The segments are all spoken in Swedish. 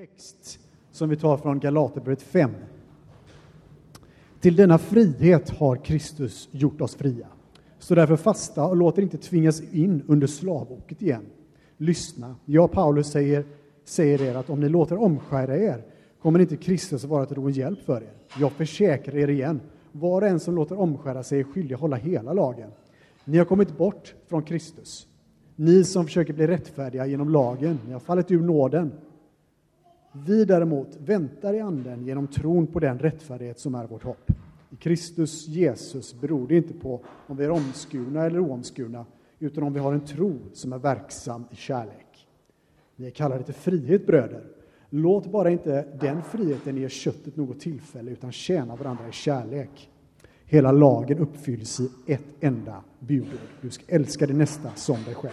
text som vi tar från Galaterbrevet 5. Till denna frihet har Kristus gjort oss fria. Stå därför fasta och låt er inte tvingas in under slavoket igen. Lyssna, jag Paulus säger, säger er att om ni låter omskära er kommer inte Kristus vara till någon hjälp för er. Jag försäkrar er igen, var och en som låter omskära sig är skyldig att hålla hela lagen. Ni har kommit bort från Kristus. Ni som försöker bli rättfärdiga genom lagen, ni har fallit ur nåden. Vi däremot väntar i anden genom tron på den rättfärdighet som är vårt hopp. I Kristus Jesus beror det inte på om vi är omskurna eller oomskurna, utan om vi har en tro som är verksam i kärlek. Ni är kallade till frihet, bröder. Låt bara inte den friheten ge köttet något tillfälle, utan tjäna varandra i kärlek. Hela lagen uppfylls i ett enda budord. Du ska älska din nästa som dig själv.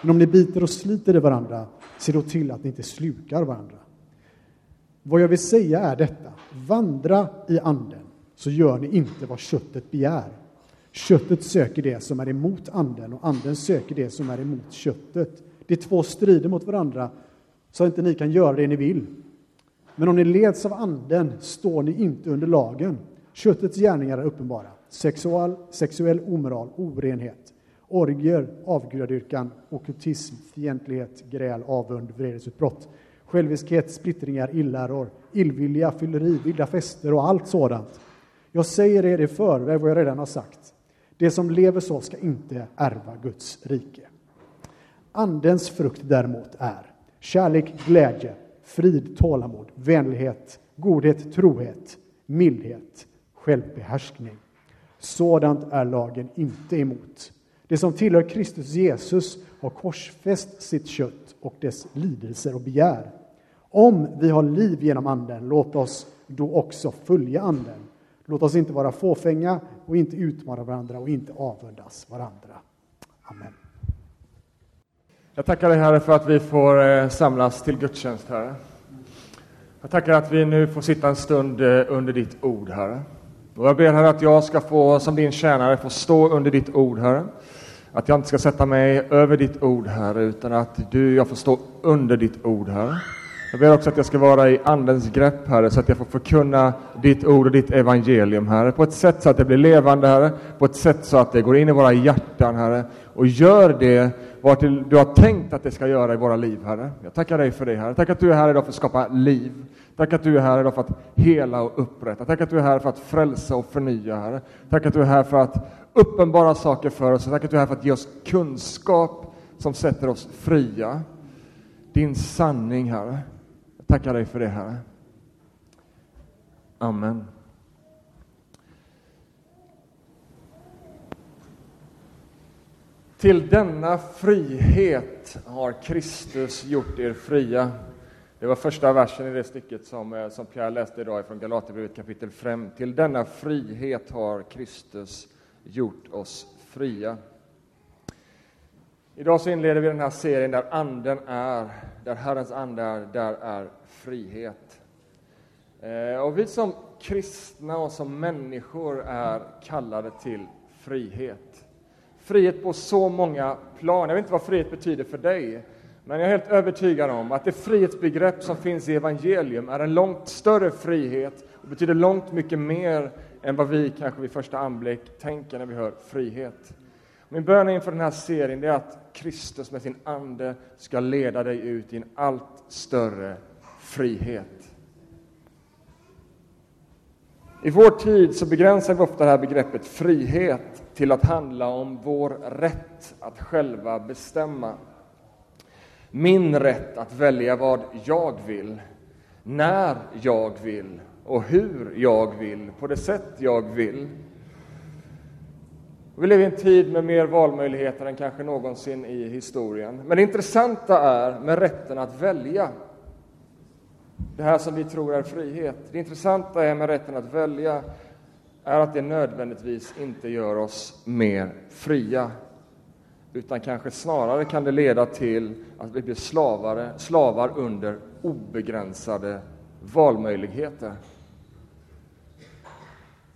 Men om ni biter och sliter i varandra, se då till att ni inte slukar varandra. Vad jag vill säga är detta. Vandra i anden, så gör ni inte vad köttet begär. Köttet söker det som är emot anden och anden söker det som är emot köttet. Det är två strider mot varandra, så att inte ni kan göra det ni vill. Men om ni leds av anden står ni inte under lagen. Köttets gärningar är uppenbara. Sexual, sexuell omoral, orenhet, orgier, avgudadyrkan, okultism, fientlighet, gräl, avund, vredesutbrott själviskhet, splittringar, illäror, illvilja, fylleri, vilda fester och allt sådant. Jag säger er i förväg vad jag redan har sagt. Det som lever så ska inte ärva Guds rike. Andens frukt däremot är kärlek, glädje, frid, tålamod, vänlighet, godhet, trohet, mildhet, självbehärskning. Sådant är lagen inte emot. Det som tillhör Kristus Jesus har korsfäst sitt kött och dess lidelser och begär. Om vi har liv genom Anden, låt oss då också följa Anden. Låt oss inte vara fåfänga och inte utmana varandra och inte avundas varandra. Amen. Jag tackar dig Herre för att vi får eh, samlas till gudstjänst, Herre. Jag tackar att vi nu får sitta en stund eh, under ditt ord, Herre. Och jag ber Herre att jag ska få, som din tjänare, få stå under ditt ord, Herre. Att jag inte ska sätta mig över ditt ord, Herre, utan att du, jag får stå under ditt ord, Herre. Jag ber också att jag ska vara i Andens grepp, Herre, så att jag får förkunna ditt ord och ditt evangelium, Herre, på ett sätt så att det blir levande, Herre, på ett sätt så att det går in i våra hjärtan, Herre, och gör det vart du har tänkt att det ska göra i våra liv, Herre. Jag tackar dig för det, Herre. Tack att du är här idag för att skapa liv. Tack att du är här idag för att hela och upprätta. Tack att du är här för att frälsa och förnya, Herre. Tack att du är här för att uppenbara saker för oss. Tack att du är här för att ge oss kunskap som sätter oss fria. Din sanning, Herre. Tackar dig för det, Herre. Amen. Till denna frihet har Kristus gjort er fria. Det var första versen i det stycket som, eh, som Pierre läste idag från Galaterbrevet kapitel 5. Till denna frihet har Kristus gjort oss fria. Idag så inleder vi den här serien där anden är, där Herrens ande är, där är frihet. Eh, och vi som kristna och som människor är kallade till frihet. Frihet på så många plan. Jag vet inte vad frihet betyder för dig, men jag är helt övertygad om att det frihetsbegrepp som finns i evangelium är en långt större frihet och betyder långt mycket mer än vad vi kanske vid första anblick tänker när vi hör frihet. Min bön inför den här serien är att Kristus med sin ande ska leda dig ut i en allt större frihet. I vår tid så begränsar vi ofta det här begreppet frihet till att handla om vår rätt att själva bestämma. Min rätt att välja vad jag vill, när jag vill och hur jag vill, på det sätt jag vill. Vi lever i en tid med mer valmöjligheter än kanske någonsin i historien. Men det intressanta är med rätten att välja. Det här som vi tror är frihet. Det intressanta är med rätten att välja är att det nödvändigtvis inte gör oss mer fria. Utan kanske snarare kan det leda till att vi blir slavare, slavar under obegränsade valmöjligheter.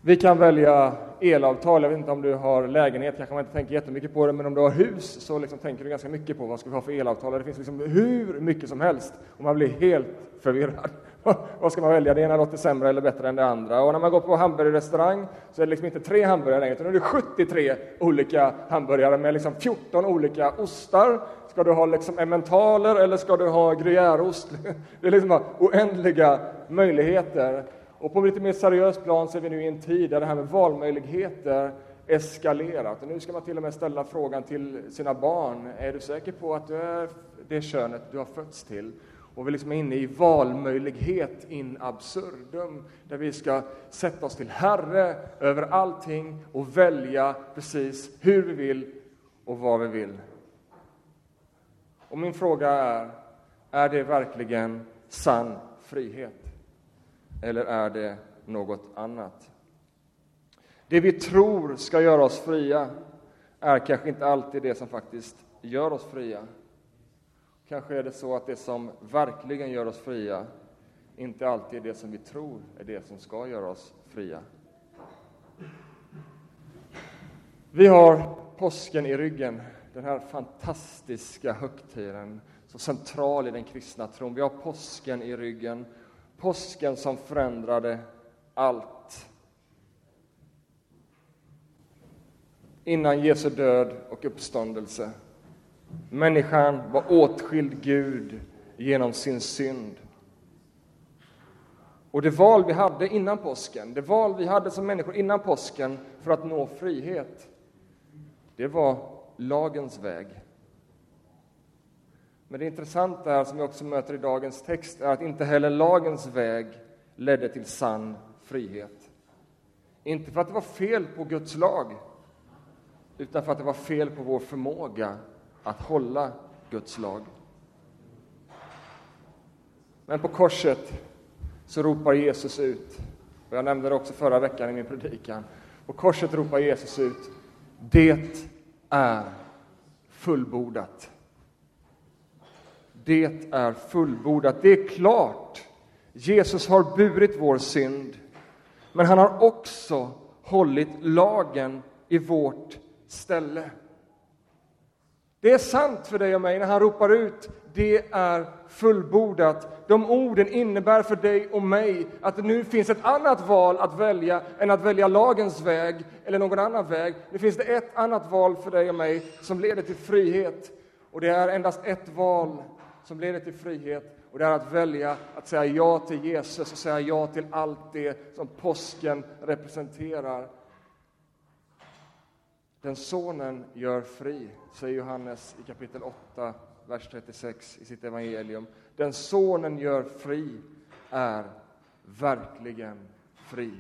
Vi kan välja elavtal. Jag vet inte om du har lägenhet, kanske man inte tänker jättemycket på det, men om du har hus så liksom tänker du ganska mycket på vad ska vi ha för elavtal. Det finns liksom hur mycket som helst och man blir helt förvirrad. vad ska man välja? Det ena låter sämre eller bättre än det andra. Och när man går på hamburgerrestaurang så är det liksom inte tre hamburgare längre, utan det är 73 olika hamburgare med liksom 14 olika ostar. Ska du ha liksom emmentaler eller ska du ha gruyèreost? Det är liksom oändliga möjligheter. Och på lite mer seriöst plan så är vi nu i en tid där det här med valmöjligheter eskalerat. Och nu ska man till och med ställa frågan till sina barn. Är du säker på att du är det könet du har fötts till? Och vi liksom är inne i valmöjlighet in absurdum, där vi ska sätta oss till herre över allting och välja precis hur vi vill och vad vi vill. Och min fråga är, är det verkligen sann frihet? Eller är det något annat? Det vi tror ska göra oss fria är kanske inte alltid det som faktiskt gör oss fria. Kanske är det så att det som verkligen gör oss fria inte alltid är det som vi tror är det som ska göra oss fria. Vi har påsken i ryggen, den här fantastiska högtiden, så central i den kristna tron. Vi har påsken i ryggen Påsken som förändrade allt. Innan Jesu död och uppståndelse. Människan var åtskild Gud genom sin synd. Och det val vi hade innan påsken, det val vi hade som människor innan påsken för att nå frihet, det var lagens väg. Men det intressanta här, som vi också möter i dagens text, är att inte heller lagens väg ledde till sann frihet. Inte för att det var fel på Guds lag, utan för att det var fel på vår förmåga att hålla Guds lag. Men på korset så ropar Jesus ut, och jag nämnde det också förra veckan i min predikan, på korset ropar Jesus ut, det är fullbordat. Det är fullbordat. Det är klart. Jesus har burit vår synd, men han har också hållit lagen i vårt ställe. Det är sant för dig och mig när han ropar ut det är fullbordat. De orden innebär för dig och mig att det nu finns ett annat val att välja än att välja lagens väg eller någon annan väg. Nu finns det ett annat val för dig och mig som leder till frihet. Och det är endast ett val som leder till frihet och det är att välja att säga ja till Jesus och säga ja till allt det som påsken representerar. Den sonen gör fri, säger Johannes i kapitel 8, vers 36 i sitt evangelium. Den sonen gör fri är verkligen fri.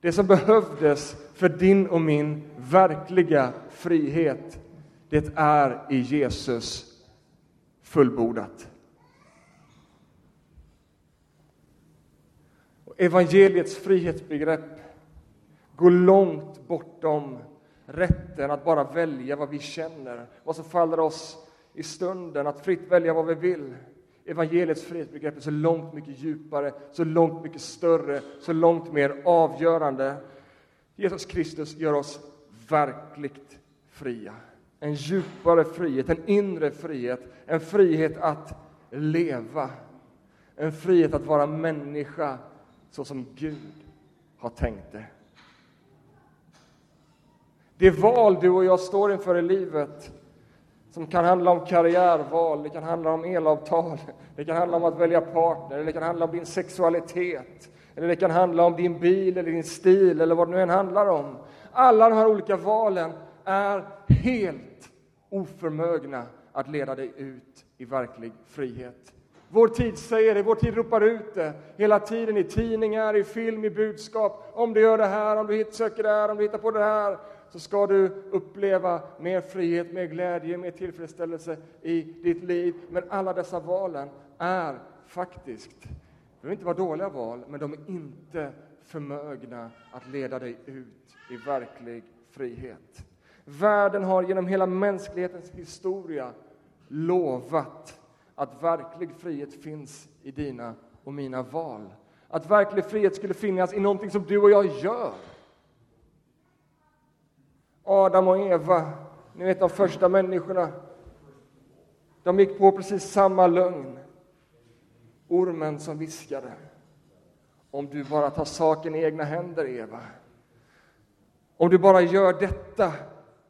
Det som behövdes för din och min verkliga frihet, det är i Jesus fullbordat. Evangeliets frihetsbegrepp går långt bortom rätten att bara välja vad vi känner, vad som faller oss i stunden, att fritt välja vad vi vill. Evangeliets frihetsbegrepp är så långt mycket djupare, så långt mycket större, så långt mer avgörande. Jesus Kristus gör oss verkligt fria en djupare frihet, en inre frihet, en frihet att leva, en frihet att vara människa så som Gud har tänkt det. Det val du och jag står inför i livet, som kan handla om karriärval, det kan handla om elavtal, det kan handla om att välja partner, det kan handla om din sexualitet, eller det kan handla om din bil eller din stil eller vad det nu än handlar om. Alla de här olika valen är helt oförmögna att leda dig ut i verklig frihet. Vår tid säger det, vår tid ropar ut det hela tiden i tidningar, i film, i budskap. Om du gör det här, om du söker det här, om du hittar på det här, så ska du uppleva mer frihet, mer glädje, mer tillfredsställelse i ditt liv. Men alla dessa valen är faktiskt, de behöver inte vara dåliga val, men de är inte förmögna att leda dig ut i verklig frihet. Världen har genom hela mänsklighetens historia lovat att verklig frihet finns i dina och mina val. Att verklig frihet skulle finnas i någonting som du och jag gör. Adam och Eva, ni vet de första människorna. De gick på precis samma lögn. Ormen som viskade. Om du bara tar saken i egna händer, Eva. Om du bara gör detta,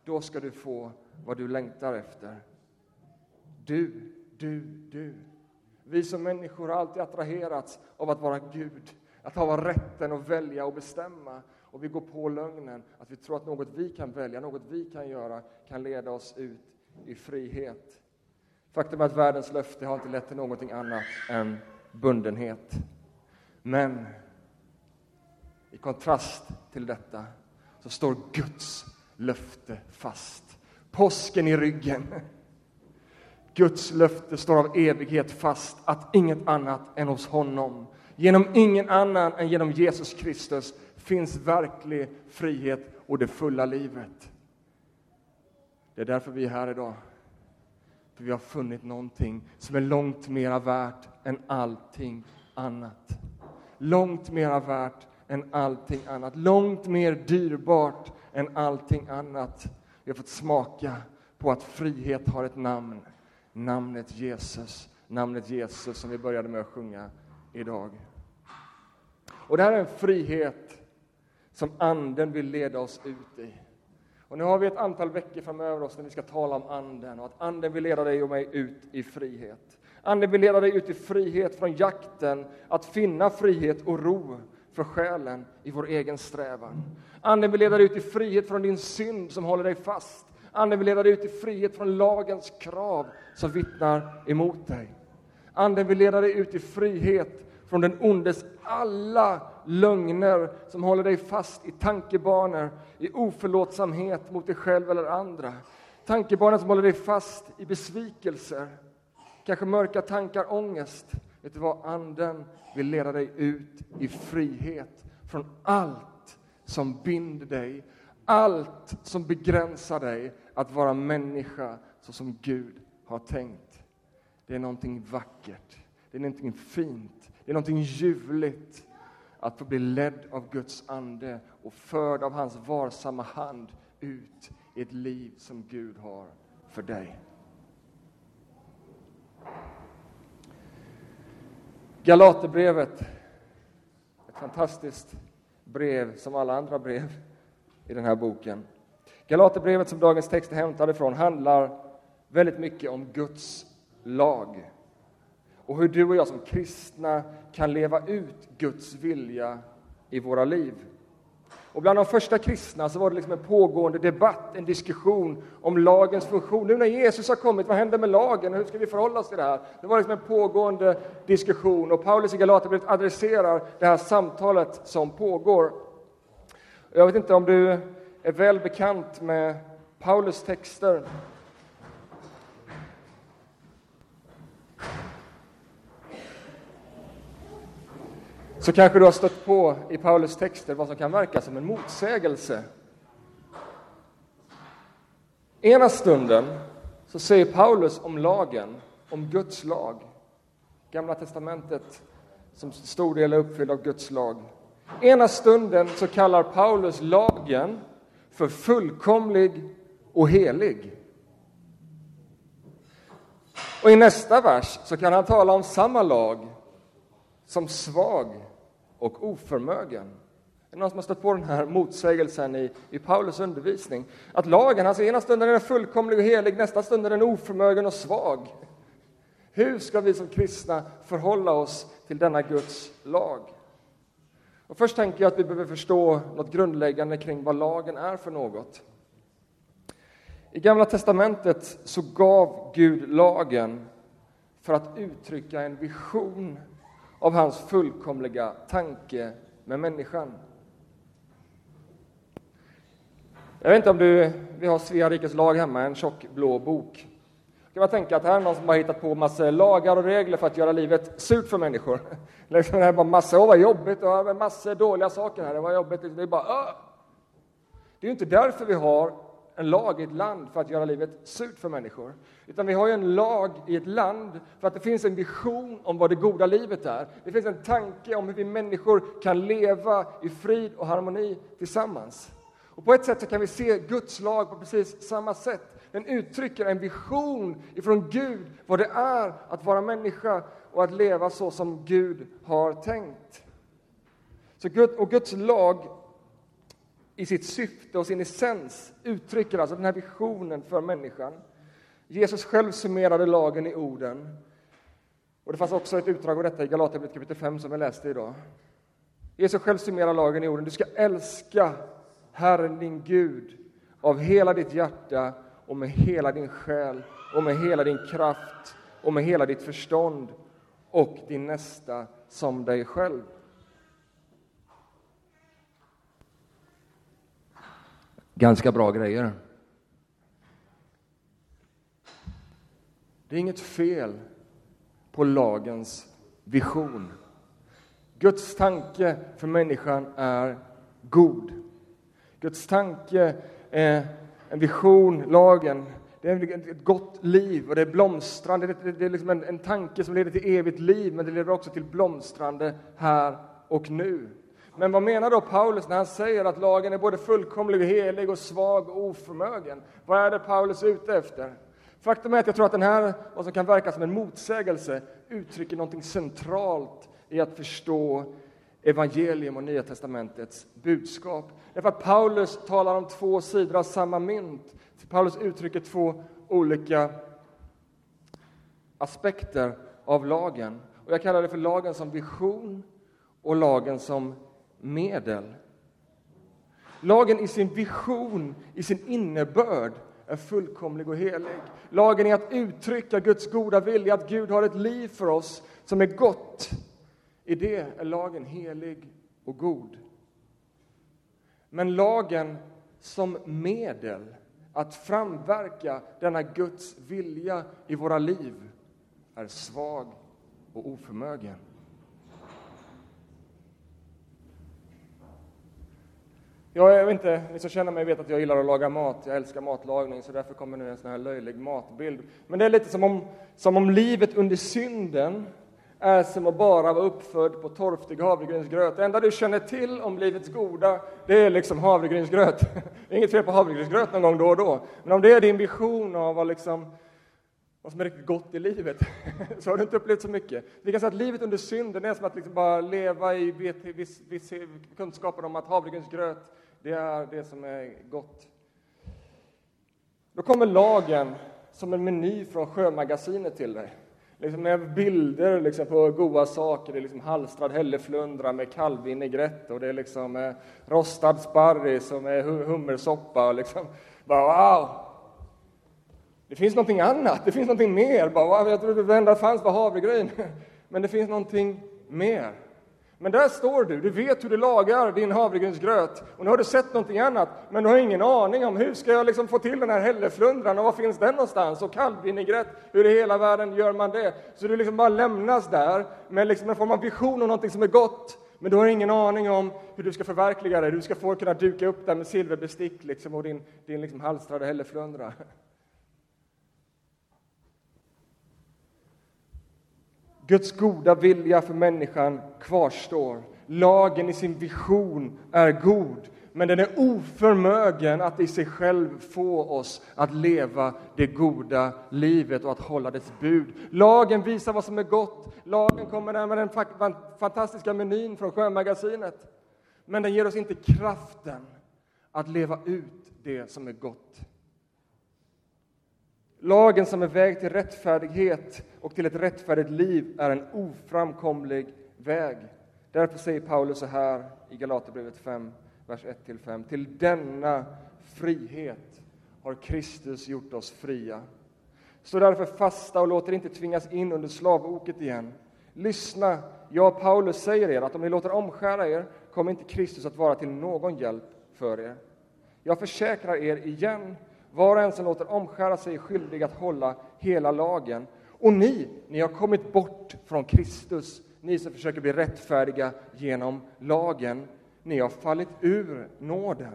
då ska du få vad du längtar efter. Du, du, du. Vi som människor har alltid attraherats av att vara Gud, att ha rätten att välja och bestämma. Och vi går på lögnen, att vi tror att något vi kan välja, något vi kan göra, kan leda oss ut i frihet. Faktum är att världens löfte har inte lett till någonting annat än bundenhet. Men i kontrast till detta så står Guds löfte fast. Påsken i ryggen. Guds löfte står av evighet fast att inget annat än hos honom, genom ingen annan än genom Jesus Kristus, finns verklig frihet och det fulla livet. Det är därför vi är här idag. För vi har funnit någonting som är långt mera värt än allting annat. Långt mera värt än allting annat. Långt mer dyrbart än allting annat. Vi har fått smaka på att frihet har ett namn. Namnet Jesus. Namnet Jesus som vi började med att sjunga idag. Och det här är en frihet som Anden vill leda oss ut i. Och nu har vi ett antal veckor framöver oss när vi ska tala om Anden och att Anden vill leda dig och mig ut i frihet. Anden vill leda dig ut i frihet från jakten att finna frihet och ro för själen i vår egen strävan. Anden vill leda dig ut i frihet från din synd som håller dig fast. Anden vill leda dig ut i frihet från lagens krav som vittnar emot dig. Anden vill leda dig ut i frihet från den ondes alla lögner som håller dig fast i tankebanor, i oförlåtsamhet mot dig själv eller andra. Tankebanor som håller dig fast i besvikelser, kanske mörka tankar, ångest. Vet du vad? Anden vill leda dig ut i frihet från allt som binder dig, allt som begränsar dig att vara människa så som Gud har tänkt. Det är någonting vackert, det är någonting fint, det är någonting ljuvligt att få bli ledd av Guds ande och förd av hans varsamma hand ut i ett liv som Gud har för dig. Galaterbrevet, ett fantastiskt brev som alla andra brev i den här boken. Galaterbrevet som dagens text är hämtad ifrån handlar väldigt mycket om Guds lag och hur du och jag som kristna kan leva ut Guds vilja i våra liv. Och bland de första kristna så var det liksom en pågående debatt, en diskussion om lagens funktion. Nu när Jesus har kommit, vad händer med lagen? Hur ska vi förhålla oss till det här? Det var liksom en pågående diskussion och Paulus i Galaterbrevet adresserar det här samtalet som pågår. Jag vet inte om du är väl bekant med Paulus texter så kanske du har stött på i Paulus texter vad som kan verka som en motsägelse. Ena stunden så säger Paulus om lagen, om Guds lag, Gamla testamentet som stor del är uppfylld av Guds lag. Ena stunden så kallar Paulus lagen för fullkomlig och helig. Och i nästa vers så kan han tala om samma lag som svag och oförmögen. Är det någon som har stött på den här motsägelsen i, i Paulus undervisning? Att lagen, alltså ena stunden är den fullkomlig och helig, nästa stund är den oförmögen och svag. Hur ska vi som kristna förhålla oss till denna Guds lag? Och först tänker jag att vi behöver förstå något grundläggande kring vad lagen är för något. I Gamla testamentet så gav Gud lagen för att uttrycka en vision av hans fullkomliga tanke med människan. Jag vet inte om du, vi har Svea rikes lag hemma, en tjock blå bok. Kan man tänka att här är någon som har hittat på massa lagar och regler för att göra livet surt för människor. Liksom det är bara massa, åh vad jobbigt, och massa dåliga saker här, det var jobbigt. Det är bara, Åh! Det är ju inte därför vi har en lag i ett land för att göra livet surt för människor. Utan vi har ju en lag i ett land för att det finns en vision om vad det goda livet är. Det finns en tanke om hur vi människor kan leva i frid och harmoni tillsammans. Och på ett sätt så kan vi se Guds lag på precis samma sätt. Den uttrycker en vision ifrån Gud vad det är att vara människa och att leva så som Gud har tänkt. Så Gud, och Guds lag i sitt syfte och sin essens uttrycker alltså den här visionen för människan. Jesus själv summerade lagen i orden. Och Det fanns också ett utdrag av detta i Galaterbrevet kapitel 5 som vi läste idag. Jesus själv summerar lagen i orden. Du ska älska Herren din Gud av hela ditt hjärta och med hela din själ och med hela din kraft och med hela ditt förstånd och din nästa som dig själv. Ganska bra grejer. Det är inget fel på lagens vision. Guds tanke för människan är god. Guds tanke är en vision, lagen, det är ett gott liv och det är blomstrande. Det är liksom en, en tanke som leder till evigt liv, men det leder också till blomstrande här och nu. Men vad menar då Paulus när han säger att lagen är både fullkomlig och helig och svag och oförmögen? Vad är det Paulus är ute efter? Faktum är att jag tror att den här, vad som kan verka som en motsägelse, uttrycker något centralt i att förstå evangelium och Nya testamentets budskap. Därför att Paulus talar om två sidor av samma mynt. Paulus uttrycker två olika aspekter av lagen. Och jag kallar det för lagen som vision och lagen som medel. Lagen i sin vision, i sin innebörd, är fullkomlig och helig. Lagen är att uttrycka Guds goda vilja, att Gud har ett liv för oss som är gott. I det är lagen helig och god. Men lagen som medel att framverka denna Guds vilja i våra liv är svag och oförmögen. Jag vet inte, ni som känner mig vet att jag gillar att laga mat. Jag älskar matlagning, så därför kommer nu en sån här löjlig matbild. Men det är lite som om, som om livet under synden är som att bara vara uppfödd på torftig havregrynsgröt. Det enda du känner till om livets goda, det är liksom havregrynsgröt. Det är inget fel på havregrynsgröt någon gång då och då, men om det är din vision av vad, liksom, vad som är riktigt gott i livet, så har du inte upplevt så mycket. Vi kan säga att livet under synden är som att liksom bara leva i viss, viss kunskapen om att havregrynsgröt, det är det som är gott. Då kommer lagen som en meny från Sjömagasinet till dig liksom med bilder liksom på goda saker. Det är liksom halstrad hälleflundra med kalvvinägrett och det är liksom eh, rostad sparris och med hummersoppa. Och liksom. Bara, wow! Det finns någonting annat, det finns någonting mer. Bara, wow, jag trodde det enda fanns var havregryn. Men det finns någonting mer. Men där står du, du vet hur du lagar din havregrynsgröt och nu har du sett någonting annat, men du har ingen aning om hur ska jag liksom få till den här hälleflundran och var finns den någonstans? Och kalvvinägrett, hur i hela världen gör man det? Så du liksom bara lämnas där med liksom en form av vision om någonting som är gott, men du har ingen aning om hur du ska förverkliga det, hur du ska få kunna duka upp där med silverbestick liksom och din, din liksom halstrade hälleflundra. Guds goda vilja för människan kvarstår. Lagen i sin vision är god, men den är oförmögen att i sig själv få oss att leva det goda livet och att hålla dess bud. Lagen visar vad som är gott. Lagen kommer där med den fantastiska menyn från Sjömagasinet. Men den ger oss inte kraften att leva ut det som är gott. Lagen som är väg till rättfärdighet och till ett rättfärdigt liv är en oframkomlig väg. Därför säger Paulus så här i Galaterbrevet 5, vers 1-5. Till denna frihet har Kristus gjort oss fria. Stå därför fasta och låt er inte tvingas in under slavoket igen. Lyssna, jag Paulus säger er att om ni låter omskära er kommer inte Kristus att vara till någon hjälp för er. Jag försäkrar er igen var och en som låter omskära sig är skyldig att hålla hela lagen. Och ni, ni har kommit bort från Kristus, ni som försöker bli rättfärdiga genom lagen. Ni har fallit ur nåden.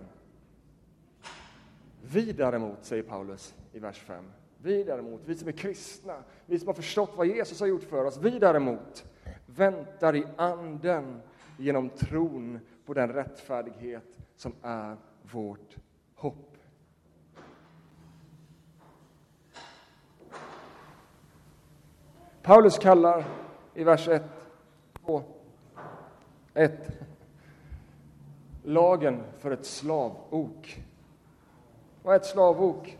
Vi däremot, säger Paulus i vers 5, vi däremot, vi som är kristna, vi som har förstått vad Jesus har gjort för oss, vi däremot väntar i anden genom tron på den rättfärdighet som är vårt hopp. Paulus kallar i vers 1, 2, 1 lagen för ett slavok. Vad är ett slavok?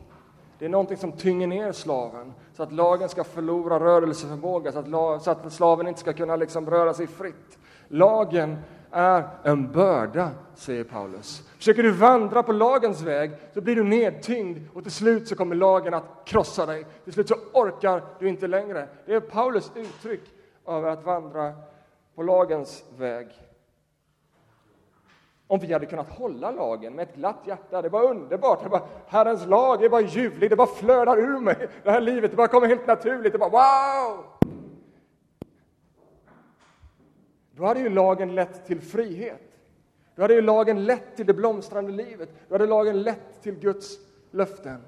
Det är någonting som tynger ner slaven så att lagen ska förlora rörelseförmåga, så att, så att slaven inte ska kunna liksom röra sig fritt. Lagen är en börda, säger Paulus. Försöker du vandra på lagens väg så blir du nedtyngd och till slut så kommer lagen att krossa dig. Till slut så orkar du inte längre. Det är Paulus uttryck över att vandra på lagens väg. Om vi hade kunnat hålla lagen med ett glatt hjärta, det var underbart. Det var, Herrens lag är bara ljuvlig, det bara flödar ur mig. Det här livet, det bara kommer helt naturligt. Det bara wow! Då hade ju lagen lett till frihet. Då hade ju lagen lett till det blomstrande livet. Då hade lagen lett till Guds löften.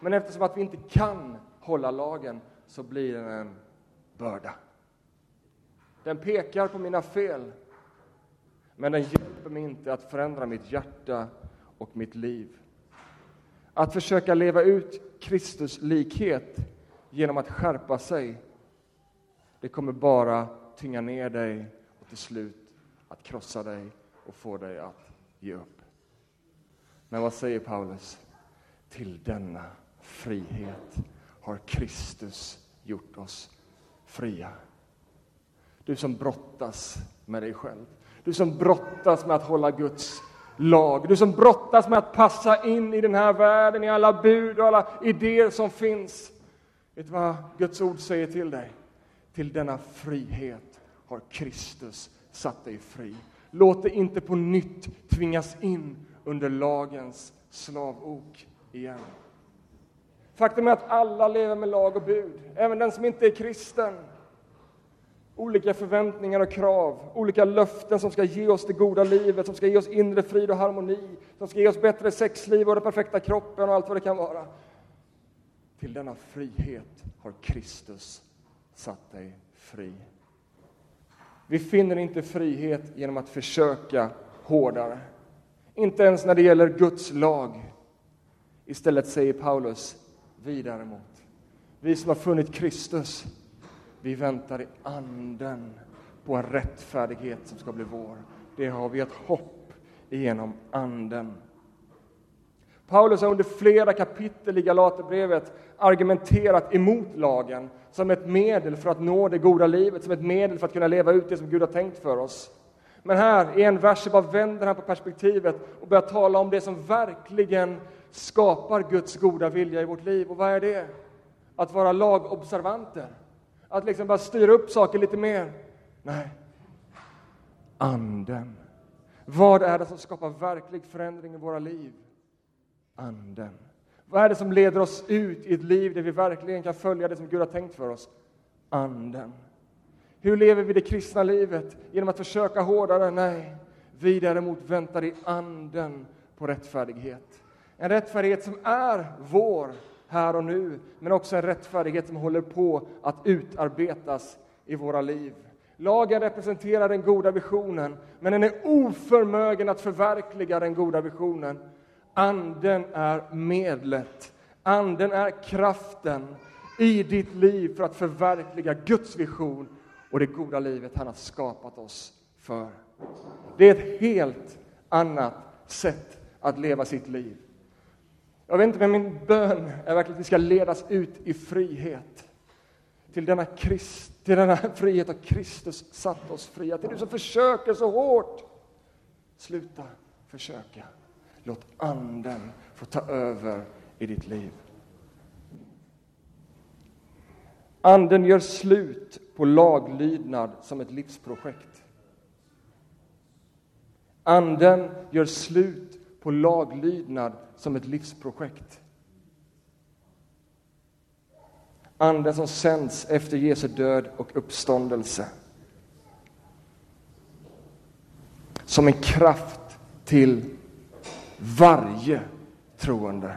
Men eftersom att vi inte kan hålla lagen så blir den en börda. Den pekar på mina fel, men den hjälper mig inte att förändra mitt hjärta och mitt liv. Att försöka leva ut Kristus likhet genom att skärpa sig, det kommer bara tynga ner dig till slut att krossa dig och få dig att ge upp. Men vad säger Paulus? Till denna frihet har Kristus gjort oss fria. Du som brottas med dig själv. Du som brottas med att hålla Guds lag. Du som brottas med att passa in i den här världen, i alla bud och alla idéer som finns. Vet du vad Guds ord säger till dig? Till denna frihet har Kristus satt dig fri. Låt dig inte på nytt tvingas in under lagens slavok igen. Faktum är att alla lever med lag och bud, även den som inte är kristen. Olika förväntningar och krav, olika löften som ska ge oss det goda livet, som ska ge oss inre frid och harmoni, som ska ge oss bättre sexliv och den perfekta kroppen och allt vad det kan vara. Till denna frihet har Kristus satt dig fri. Vi finner inte frihet genom att försöka hårdare. Inte ens när det gäller Guds lag. Istället säger Paulus, vi däremot, vi som har funnit Kristus, vi väntar i anden på en rättfärdighet som ska bli vår. Det har vi ett hopp genom anden. Paulus har under flera kapitel i Galaterbrevet argumenterat emot lagen som ett medel för att nå det goda livet, som ett medel för att kunna leva ut det som Gud har tänkt för oss. Men här i en vers så bara vänder han på perspektivet och börjar tala om det som verkligen skapar Guds goda vilja i vårt liv. Och vad är det? Att vara lagobservanter. Att liksom bara styra upp saker lite mer. Nej. Anden. Vad är det som skapar verklig förändring i våra liv? Anden. Vad är det som leder oss ut i ett liv där vi verkligen kan följa det som Gud har tänkt för oss? Anden. Hur lever vi det kristna livet? Genom att försöka hårdare? Nej. Vi däremot väntar i anden på rättfärdighet. En rättfärdighet som är vår här och nu, men också en rättfärdighet som håller på att utarbetas i våra liv. Lagen representerar den goda visionen, men den är oförmögen att förverkliga den goda visionen. Anden är medlet, anden är kraften i ditt liv för att förverkliga Guds vision och det goda livet han har skapat oss för. Det är ett helt annat sätt att leva sitt liv. Jag vet inte, men min bön är verkligen att vi ska ledas ut i frihet. Till denna, Christ, till denna frihet har Kristus satt oss fria. Till du som försöker så hårt, sluta försöka. Låt Anden få ta över i ditt liv. Anden gör slut på laglydnad som ett livsprojekt. Anden gör slut på laglydnad som ett livsprojekt. Anden som sänds efter Jesu död och uppståndelse. Som en kraft till varje troende.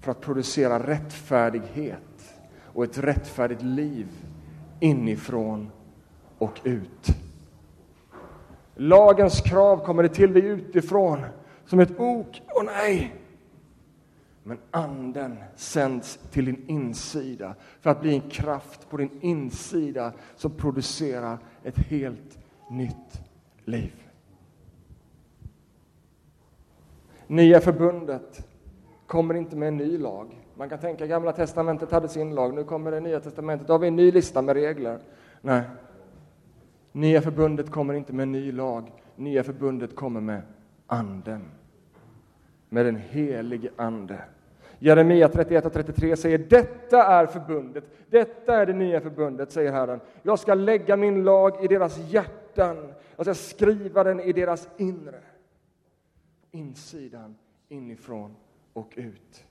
för att producera rättfärdighet och ett rättfärdigt liv inifrån och ut. Lagens krav kommer det till dig utifrån som ett ok. och nej! Men anden sänds till din insida för att bli en kraft på din insida som producerar ett helt nytt liv. Nya förbundet kommer inte med en ny lag. Man kan tänka Gamla testamentet hade sin lag, nu kommer det Nya testamentet, då har vi en ny lista med regler. Nej, Nya förbundet kommer inte med en ny lag, Nya förbundet kommer med Anden. Med den helige Ande. Jeremia 31 och 33 säger detta är förbundet, detta är det nya förbundet, säger Herren. Jag ska lägga min lag i deras hjärtan, jag ska skriva den i deras inre. Insidan, inifrån och ut.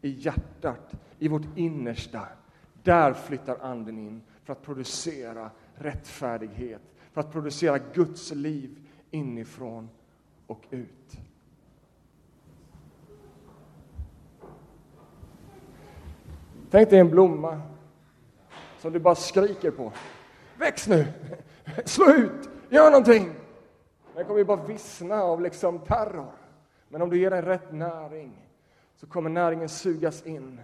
I hjärtat, i vårt innersta. Där flyttar Anden in för att producera rättfärdighet, för att producera Guds liv inifrån och ut. Tänk dig en blomma som du bara skriker på. Väx nu! Slå ut! Gör någonting! Den kommer ju bara vissna av liksom terror. Men om du ger den rätt näring så kommer näringen sugas in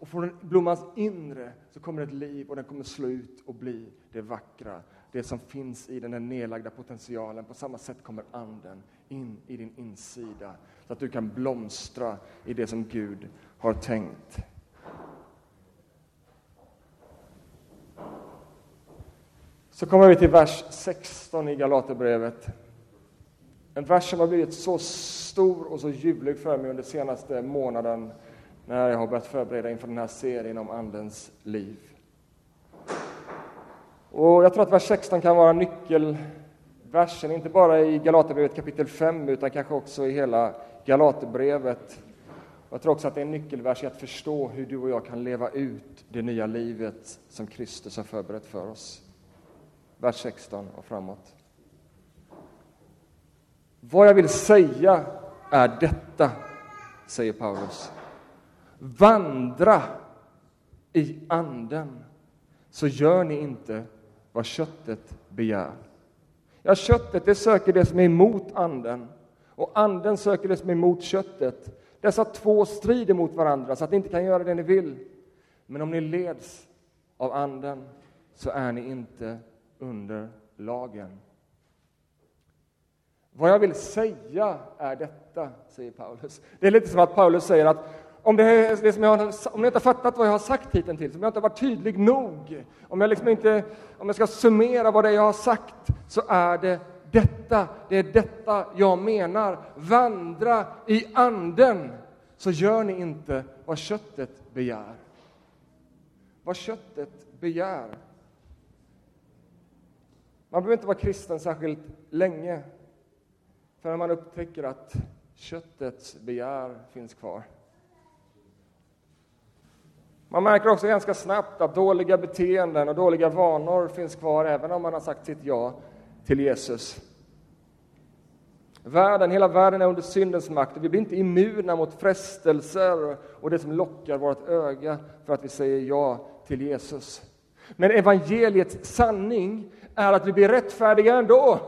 och från blommans inre så kommer ett liv och den kommer slå ut och bli det vackra, det som finns i den, den nedlagda potentialen. På samma sätt kommer Anden in i din insida så att du kan blomstra i det som Gud har tänkt. Så kommer vi till vers 16 i Galaterbrevet. En vers som har blivit så stor och så ljuvlig för mig under senaste månaden när jag har börjat förbereda inför den här serien om Andens liv. Och jag tror att vers 16 kan vara nyckelversen, inte bara i Galaterbrevet kapitel 5 utan kanske också i hela Galaterbrevet. Jag tror också att det är en nyckelvers i att förstå hur du och jag kan leva ut det nya livet som Kristus har förberett för oss vers 16 och framåt. Vad jag vill säga är detta, säger Paulus. Vandra i anden, så gör ni inte vad köttet begär. Ja, köttet det söker det som är emot anden och anden söker det som är emot köttet. Dessa två strider mot varandra så att ni inte kan göra det ni vill. Men om ni leds av anden så är ni inte under lagen. Vad jag vill säga är detta, säger Paulus. Det är lite som att Paulus säger att om, det, det som jag, om ni inte har fattat vad jag har sagt hittills, om jag inte har varit tydlig nog, om jag, liksom inte, om jag ska summera vad det är jag har sagt, så är det detta, det är detta jag menar. Vandra i anden, så gör ni inte vad köttet begär. Vad köttet begär. Man behöver inte vara kristen särskilt länge förrän man upptäcker att köttets begär finns kvar. Man märker också ganska snabbt att dåliga beteenden och dåliga vanor finns kvar även om man har sagt sitt ja till Jesus. Världen, hela världen är under syndens makt och vi blir inte immuna mot frestelser och det som lockar vårt öga för att vi säger ja till Jesus. Men evangeliets sanning är att vi blir rättfärdiga ändå.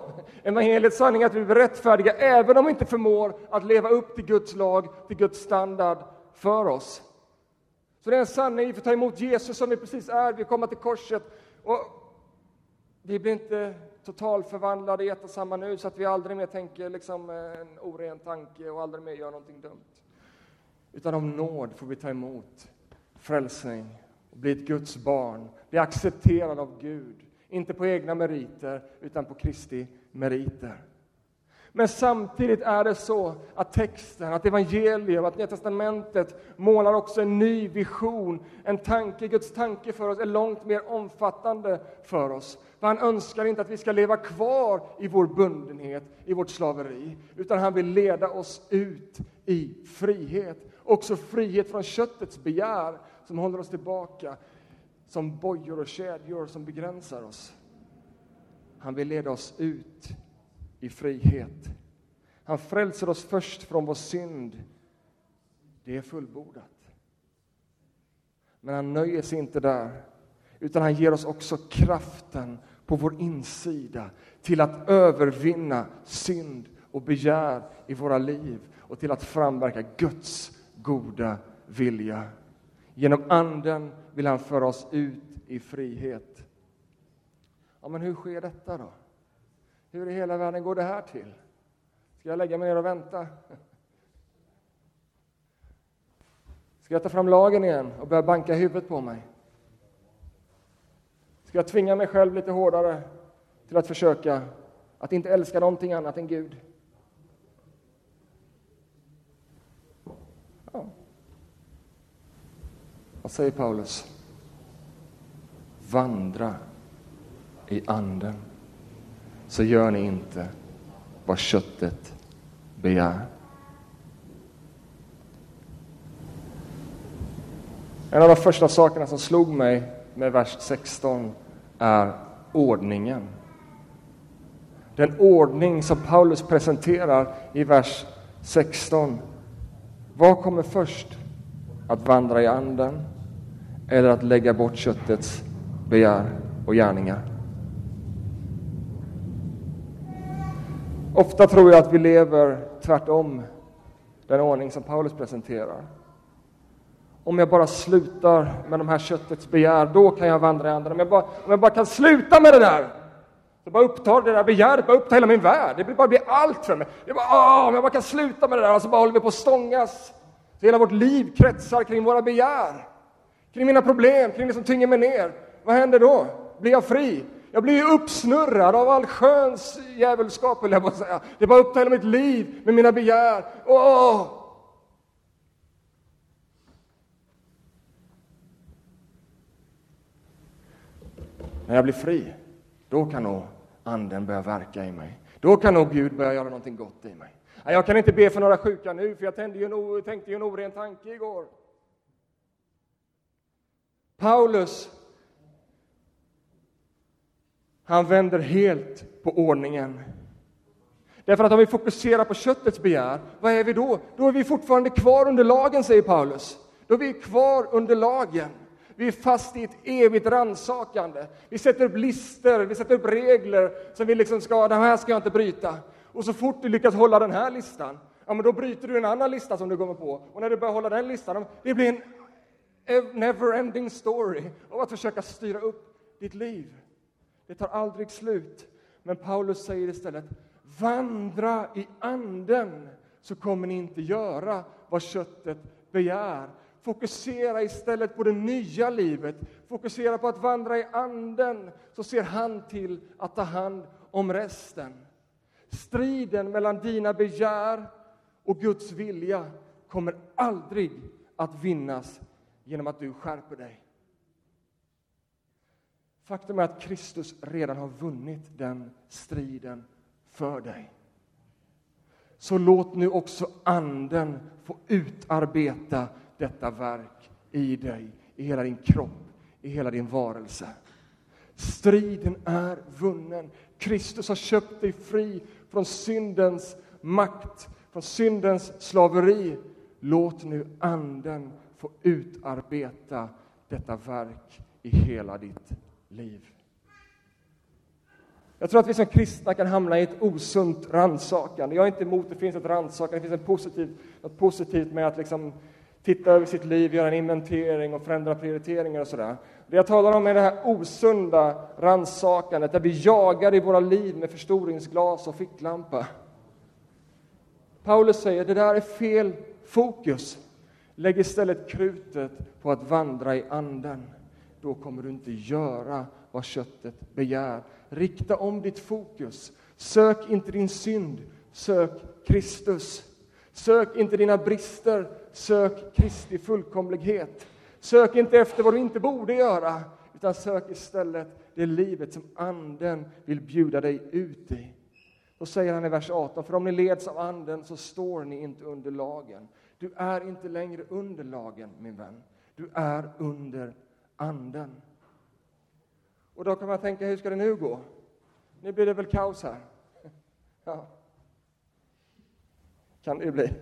Evangeliets sanning är att vi blir rättfärdiga även om vi inte förmår att leva upp till Guds lag, till Guds standard för oss. Så det är en sanning, vi får ta emot Jesus som vi precis är, vi kommer till korset. Och vi blir inte totalförvandlade i ett och samma nu så att vi aldrig mer tänker liksom eh, en oren tanke och aldrig mer gör någonting dumt. Utan av nåd får vi ta emot frälsning och bli ett Guds barn, bli accepterad av Gud inte på egna meriter, utan på Kristi meriter. Men samtidigt är det så att texten, att evangelium, att Nya testamentet målar också en ny vision. En tanke, Guds tanke för oss är långt mer omfattande för oss. För han önskar inte att vi ska leva kvar i vår bundenhet, i vårt slaveri, utan han vill leda oss ut i frihet. Också frihet från köttets begär som håller oss tillbaka som bojor och kedjor som begränsar oss. Han vill leda oss ut i frihet. Han frälser oss först från vår synd. Det är fullbordat. Men han nöjer sig inte där, utan han ger oss också kraften på vår insida till att övervinna synd och begär i våra liv och till att framverka Guds goda vilja. Genom Anden vill han föra oss ut i frihet. Ja, men hur sker detta då? Hur i hela världen går det här till? Ska jag lägga mig ner och vänta? Ska jag ta fram lagen igen och börja banka huvudet på mig? Ska jag tvinga mig själv lite hårdare till att försöka att inte älska någonting annat än Gud? Vad säger Paulus? Vandra i Anden, så gör ni inte vad köttet begär. En av de första sakerna som slog mig med vers 16 är ordningen. Den ordning som Paulus presenterar i vers 16. Vad kommer först? Att vandra i anden eller att lägga bort köttets begär och gärningar? Ofta tror jag att vi lever tvärtom den ordning som Paulus presenterar. Om jag bara slutar med de här köttets begär, då kan jag vandra i anden. Om jag bara, om jag bara kan sluta med det där, det bara upptar det där begäret, bara upptar hela min värld. Det bara blir allt för mig. Det bara, åh, om jag bara kan sluta med det där, och så bara håller vi på att stångas. Så hela vårt liv kretsar kring våra begär, kring mina problem, kring det som tynger mig ner. Vad händer då? Blir jag fri? Jag blir ju uppsnurrad av all sköns djävulskap, vill jag bara säga. Det bara upptar hela mitt liv med mina begär. Åh! När jag blir fri, då kan nog Anden börja verka i mig. Då kan nog Gud börja göra någonting gott i mig. Jag kan inte be för några sjuka nu, för jag tänkte ju en, tänkte ju en oren tanke igår. Paulus, han vänder helt på ordningen. Därför att om vi fokuserar på köttets begär, vad är vi då? Då är vi fortfarande kvar under lagen, säger Paulus. Då är vi kvar under lagen. Vi är fast i ett evigt rannsakande. Vi sätter upp listor, vi sätter upp regler som vi liksom ska, den här ska jag inte bryta. Och så fort du lyckas hålla den här listan, ja men då bryter du en annan lista som du kommer på. Och när du börjar hålla den listan, det blir en never-ending story av att försöka styra upp ditt liv. Det tar aldrig slut. Men Paulus säger istället, vandra i anden så kommer ni inte göra vad köttet begär. Fokusera istället på det nya livet. Fokusera på att vandra i anden, så ser han till att ta hand om resten. Striden mellan dina begär och Guds vilja kommer aldrig att vinnas genom att du skärper dig. Faktum är att Kristus redan har vunnit den striden för dig. Så låt nu också Anden få utarbeta detta verk i dig, i hela din kropp, i hela din varelse. Striden är vunnen. Kristus har köpt dig fri från syndens makt, från syndens slaveri. Låt nu Anden få utarbeta detta verk i hela ditt liv. Jag tror att vi som kristna kan hamna i ett osunt rannsakande. Jag är inte emot att det finns ett rannsakande, det finns en positiv, något positivt med att liksom titta över sitt liv, göra en inventering och förändra prioriteringar och sådär. Det jag talar om är det här osunda rannsakandet där vi jagar i våra liv med förstoringsglas och ficklampa. Paulus säger det där är fel fokus. Lägg istället krutet på att vandra i anden. Då kommer du inte göra vad köttet begär. Rikta om ditt fokus. Sök inte din synd, sök Kristus. Sök inte dina brister, sök Kristi fullkomlighet. Sök inte efter vad du inte borde göra, utan sök istället det livet som Anden vill bjuda dig ut i. Då säger han i vers 18, för om ni leds av Anden så står ni inte under lagen. Du är inte längre under lagen, min vän. Du är under Anden. Och då kan man tänka, hur ska det nu gå? Nu blir det väl kaos här? Ja. Kan det ju bli.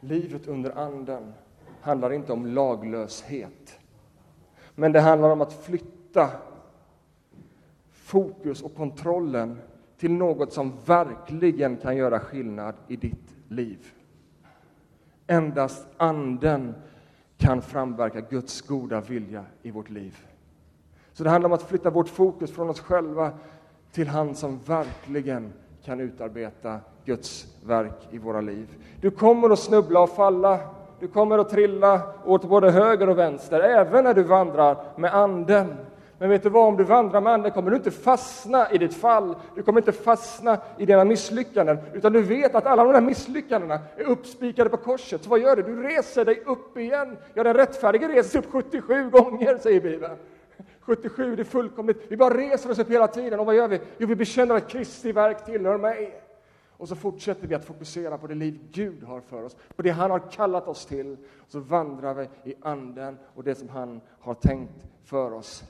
Livet under anden handlar inte om laglöshet. Men det handlar om att flytta fokus och kontrollen till något som verkligen kan göra skillnad i ditt liv. Endast Anden kan framverka Guds goda vilja i vårt liv. Så det handlar om att flytta vårt fokus från oss själva till han som verkligen kan utarbeta Guds verk i våra liv. Du kommer att snubbla och falla, du kommer att trilla åt både höger och vänster, även när du vandrar med Anden. Men vet du vad, om du vandrar med Anden kommer du inte fastna i ditt fall, du kommer inte fastna i dina misslyckanden, utan du vet att alla de där misslyckandena är uppspikade på korset. Så vad gör du? Du reser dig upp igen. Ja, den rättfärdige reser sig upp 77 gånger, säger Bibeln. 77, det är fullkomligt. Vi bara reser oss upp hela tiden. Och vad gör vi? Jo, vi bekänner att Kristi verk tillhör mig. Och så fortsätter vi att fokusera på det liv Gud har för oss, på det han har kallat oss till. Och så vandrar vi i Anden och det som han har tänkt för oss.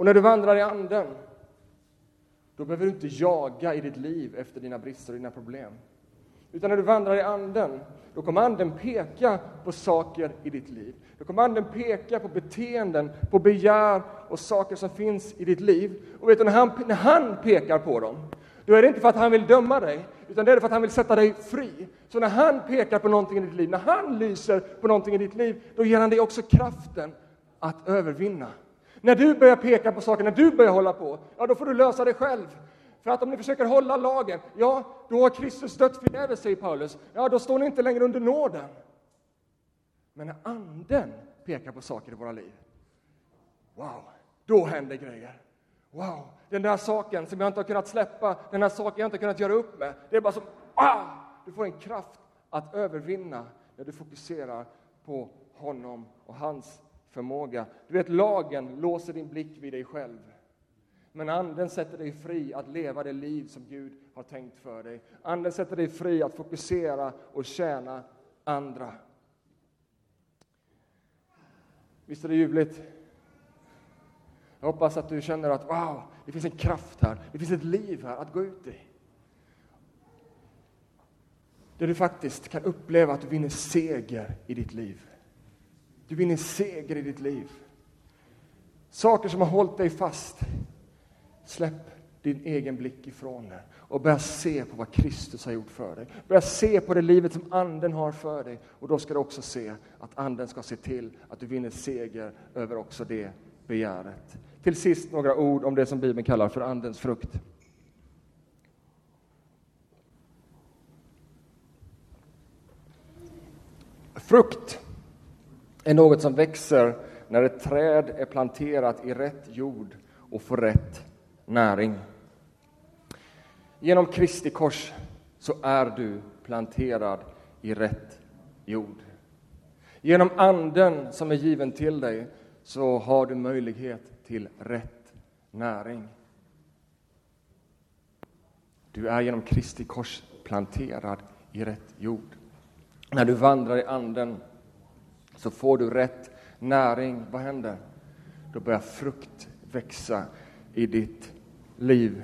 Och när du vandrar i Anden, då behöver du inte jaga i ditt liv efter dina brister och dina problem. Utan när du vandrar i Anden, då kommer Anden peka på saker i ditt liv. Då kommer Anden peka på beteenden, på begär och saker som finns i ditt liv. Och vet du, när han, när han pekar på dem, då är det inte för att han vill döma dig, utan det är för att han vill sätta dig fri. Så när han pekar på någonting i ditt liv, när han lyser på någonting i ditt liv, då ger han dig också kraften att övervinna. När du börjar peka på saker, när du börjar hålla på, ja då får du lösa det själv. För att om ni försöker hålla lagen, ja, då har Kristus dött förgäves, säger Paulus. Ja, då står ni inte längre under nåden. Men när Anden pekar på saker i våra liv, wow, då händer grejer. Wow, den där saken som jag inte har kunnat släppa, den där saken jag inte har kunnat göra upp med, det är bara som, ah! Du får en kraft att övervinna när du fokuserar på honom och hans förmåga. Du vet, lagen låser din blick vid dig själv. Men Anden sätter dig fri att leva det liv som Gud har tänkt för dig. Anden sätter dig fri att fokusera och tjäna andra. Visst är det ljuvligt? Jag hoppas att du känner att wow, det finns en kraft här, det finns ett liv här att gå ut i. Där du faktiskt kan uppleva att du vinner seger i ditt liv. Du vinner seger i ditt liv. Saker som har hållit dig fast, Släpp din egen blick ifrån det och börja se på vad Kristus har gjort för dig. Börja se på det livet som Anden har för dig och då ska du också se att Anden ska se till att du vinner seger över också det begäret. Till sist några ord om det som Bibeln kallar för Andens frukt. Frukt är något som växer när ett träd är planterat i rätt jord och får rätt näring. Genom Kristi kors så är du planterad i rätt jord. Genom Anden som är given till dig så har du möjlighet till rätt näring. Du är genom Kristi kors planterad i rätt jord. När du vandrar i Anden så får du rätt näring. Vad händer? Då börjar frukt växa i ditt liv.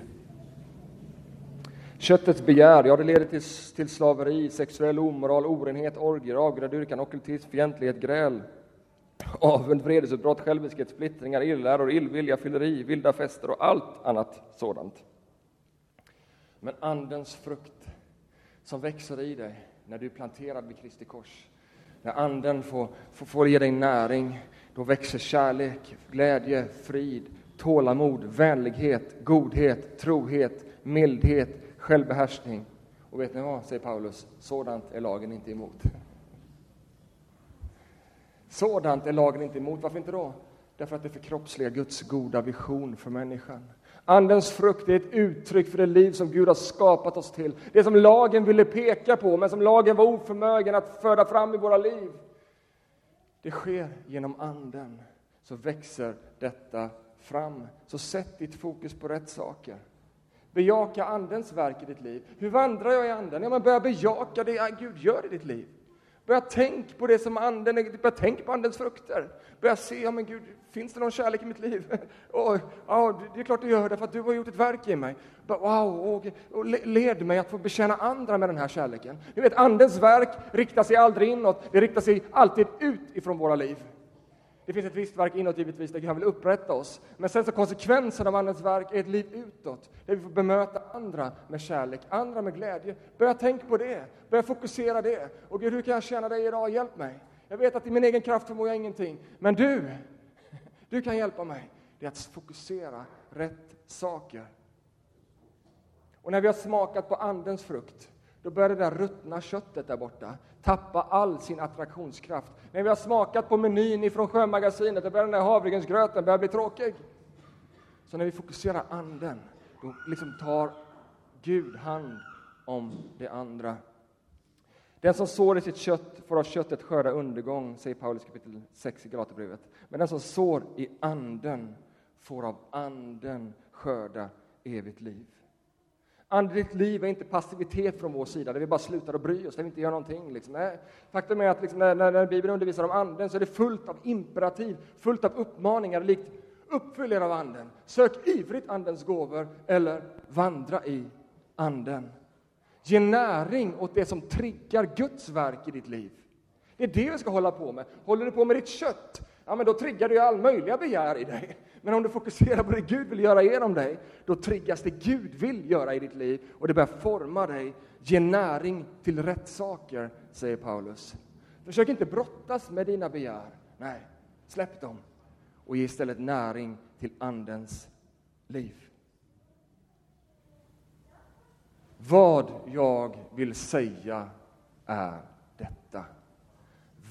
Köttets begär, ja det leder till, till slaveri, sexuell omoral, orenhet, orgier, avgudadyrkan, ockultism, fientlighet, gräl, avund, vredesutbrott, själviskhet, splittringar, irrläror, illvilja, fylleri, vilda fester och allt annat sådant. Men Andens frukt som växer i dig när du är planterad vid Kristi kors, när Anden får, får, får ge dig näring, då växer kärlek, glädje, frid, tålamod, vänlighet, godhet, trohet, mildhet, självbehärskning. Och vet ni vad, säger Paulus, sådant är lagen inte emot. Sådant är lagen inte emot. Varför inte då? Därför att det förkroppsligar Guds goda vision för människan. Andens frukt är ett uttryck för det liv som Gud har skapat oss till. Det som lagen ville peka på, men som lagen var oförmögen att föda fram i våra liv. Det sker genom Anden, så växer detta fram. Så sätt ditt fokus på rätt saker. Bejaka Andens verk i ditt liv. Hur vandrar jag i Anden? Ja, men börja bejaka det Gud gör i ditt liv. Börja tänk på det som anden är, börja tänk på andens frukter. Börja se, ja men Gud, finns det någon kärlek i mitt liv? Och, ja, det är klart du gör det, för att du har gjort ett verk i mig. Wow, och, och led mig att få betjäna andra med den här kärleken. Ni vet, andens verk riktar sig aldrig inåt, det riktar sig alltid ut ifrån våra liv. Det finns ett visst verk inåt givetvis, där han vill upprätta oss. Men sen så konsekvensen av Andens verk är ett liv utåt, där vi får bemöta andra med kärlek, andra med glädje. Börja tänka på det, börja fokusera det. Och Gud, hur kan jag tjäna dig idag? Hjälp mig. Jag vet att i min egen kraft förmår jag ingenting, men du, du kan hjälpa mig. Det är att fokusera rätt saker. Och när vi har smakat på Andens frukt, då börjar det där ruttna köttet där borta tappa all sin attraktionskraft. När vi har smakat på menyn ifrån Sjömagasinet, då börjar den där havregrynsgröten börja bli tråkig. Så när vi fokuserar anden, då liksom tar Gud hand om det andra. Den som sår i sitt kött får av köttet skörda undergång, säger Paulus kapitel 6 i Galaterbrevet. Men den som sår i anden får av anden skörda evigt liv. Andligt liv är inte passivitet från vår sida, där vi bara slutar att bry oss, där vi inte gör någonting. Liksom. Nej. Faktum är att liksom, när, när, Bibeln undervisar om Anden så är det fullt av imperativ, fullt av uppmaningar, likt uppfyll er av Anden, sök ivrigt Andens gåvor eller vandra i Anden. Ge näring åt det som triggar Guds verk i ditt liv. Det är det vi ska hålla på med. Håller du på med ditt kött, ja, men då triggar du all möjliga begär i dig. Men om du fokuserar på det Gud vill göra genom dig, då triggas det Gud vill göra i ditt liv och det börjar forma dig, ge näring till rätt saker, säger Paulus. Försök inte brottas med dina begär. Nej, släpp dem och ge istället näring till Andens liv. Vad jag vill säga är detta.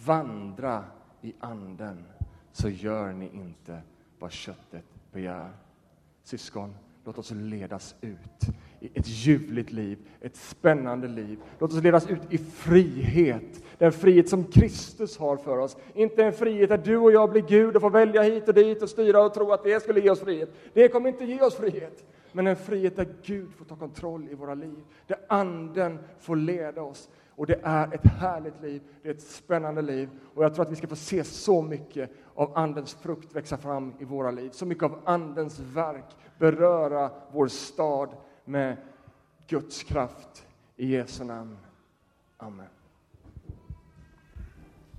Vandra i Anden, så gör ni inte vad köttet begär. Syskon, låt oss ledas ut i ett ljuvligt liv, ett spännande liv. Låt oss ledas ut i frihet, den frihet som Kristus har för oss. Inte en frihet där du och jag blir Gud och får välja hit och dit och styra och tro att det skulle ge oss frihet. Det kommer inte ge oss frihet. Men en frihet där Gud får ta kontroll i våra liv, där Anden får leda oss. Och det är ett härligt liv, det är ett spännande liv. Och jag tror att vi ska få se så mycket av Andens frukt växa fram i våra liv. Så mycket av Andens verk beröra vår stad med Guds kraft. I Jesu namn. Amen.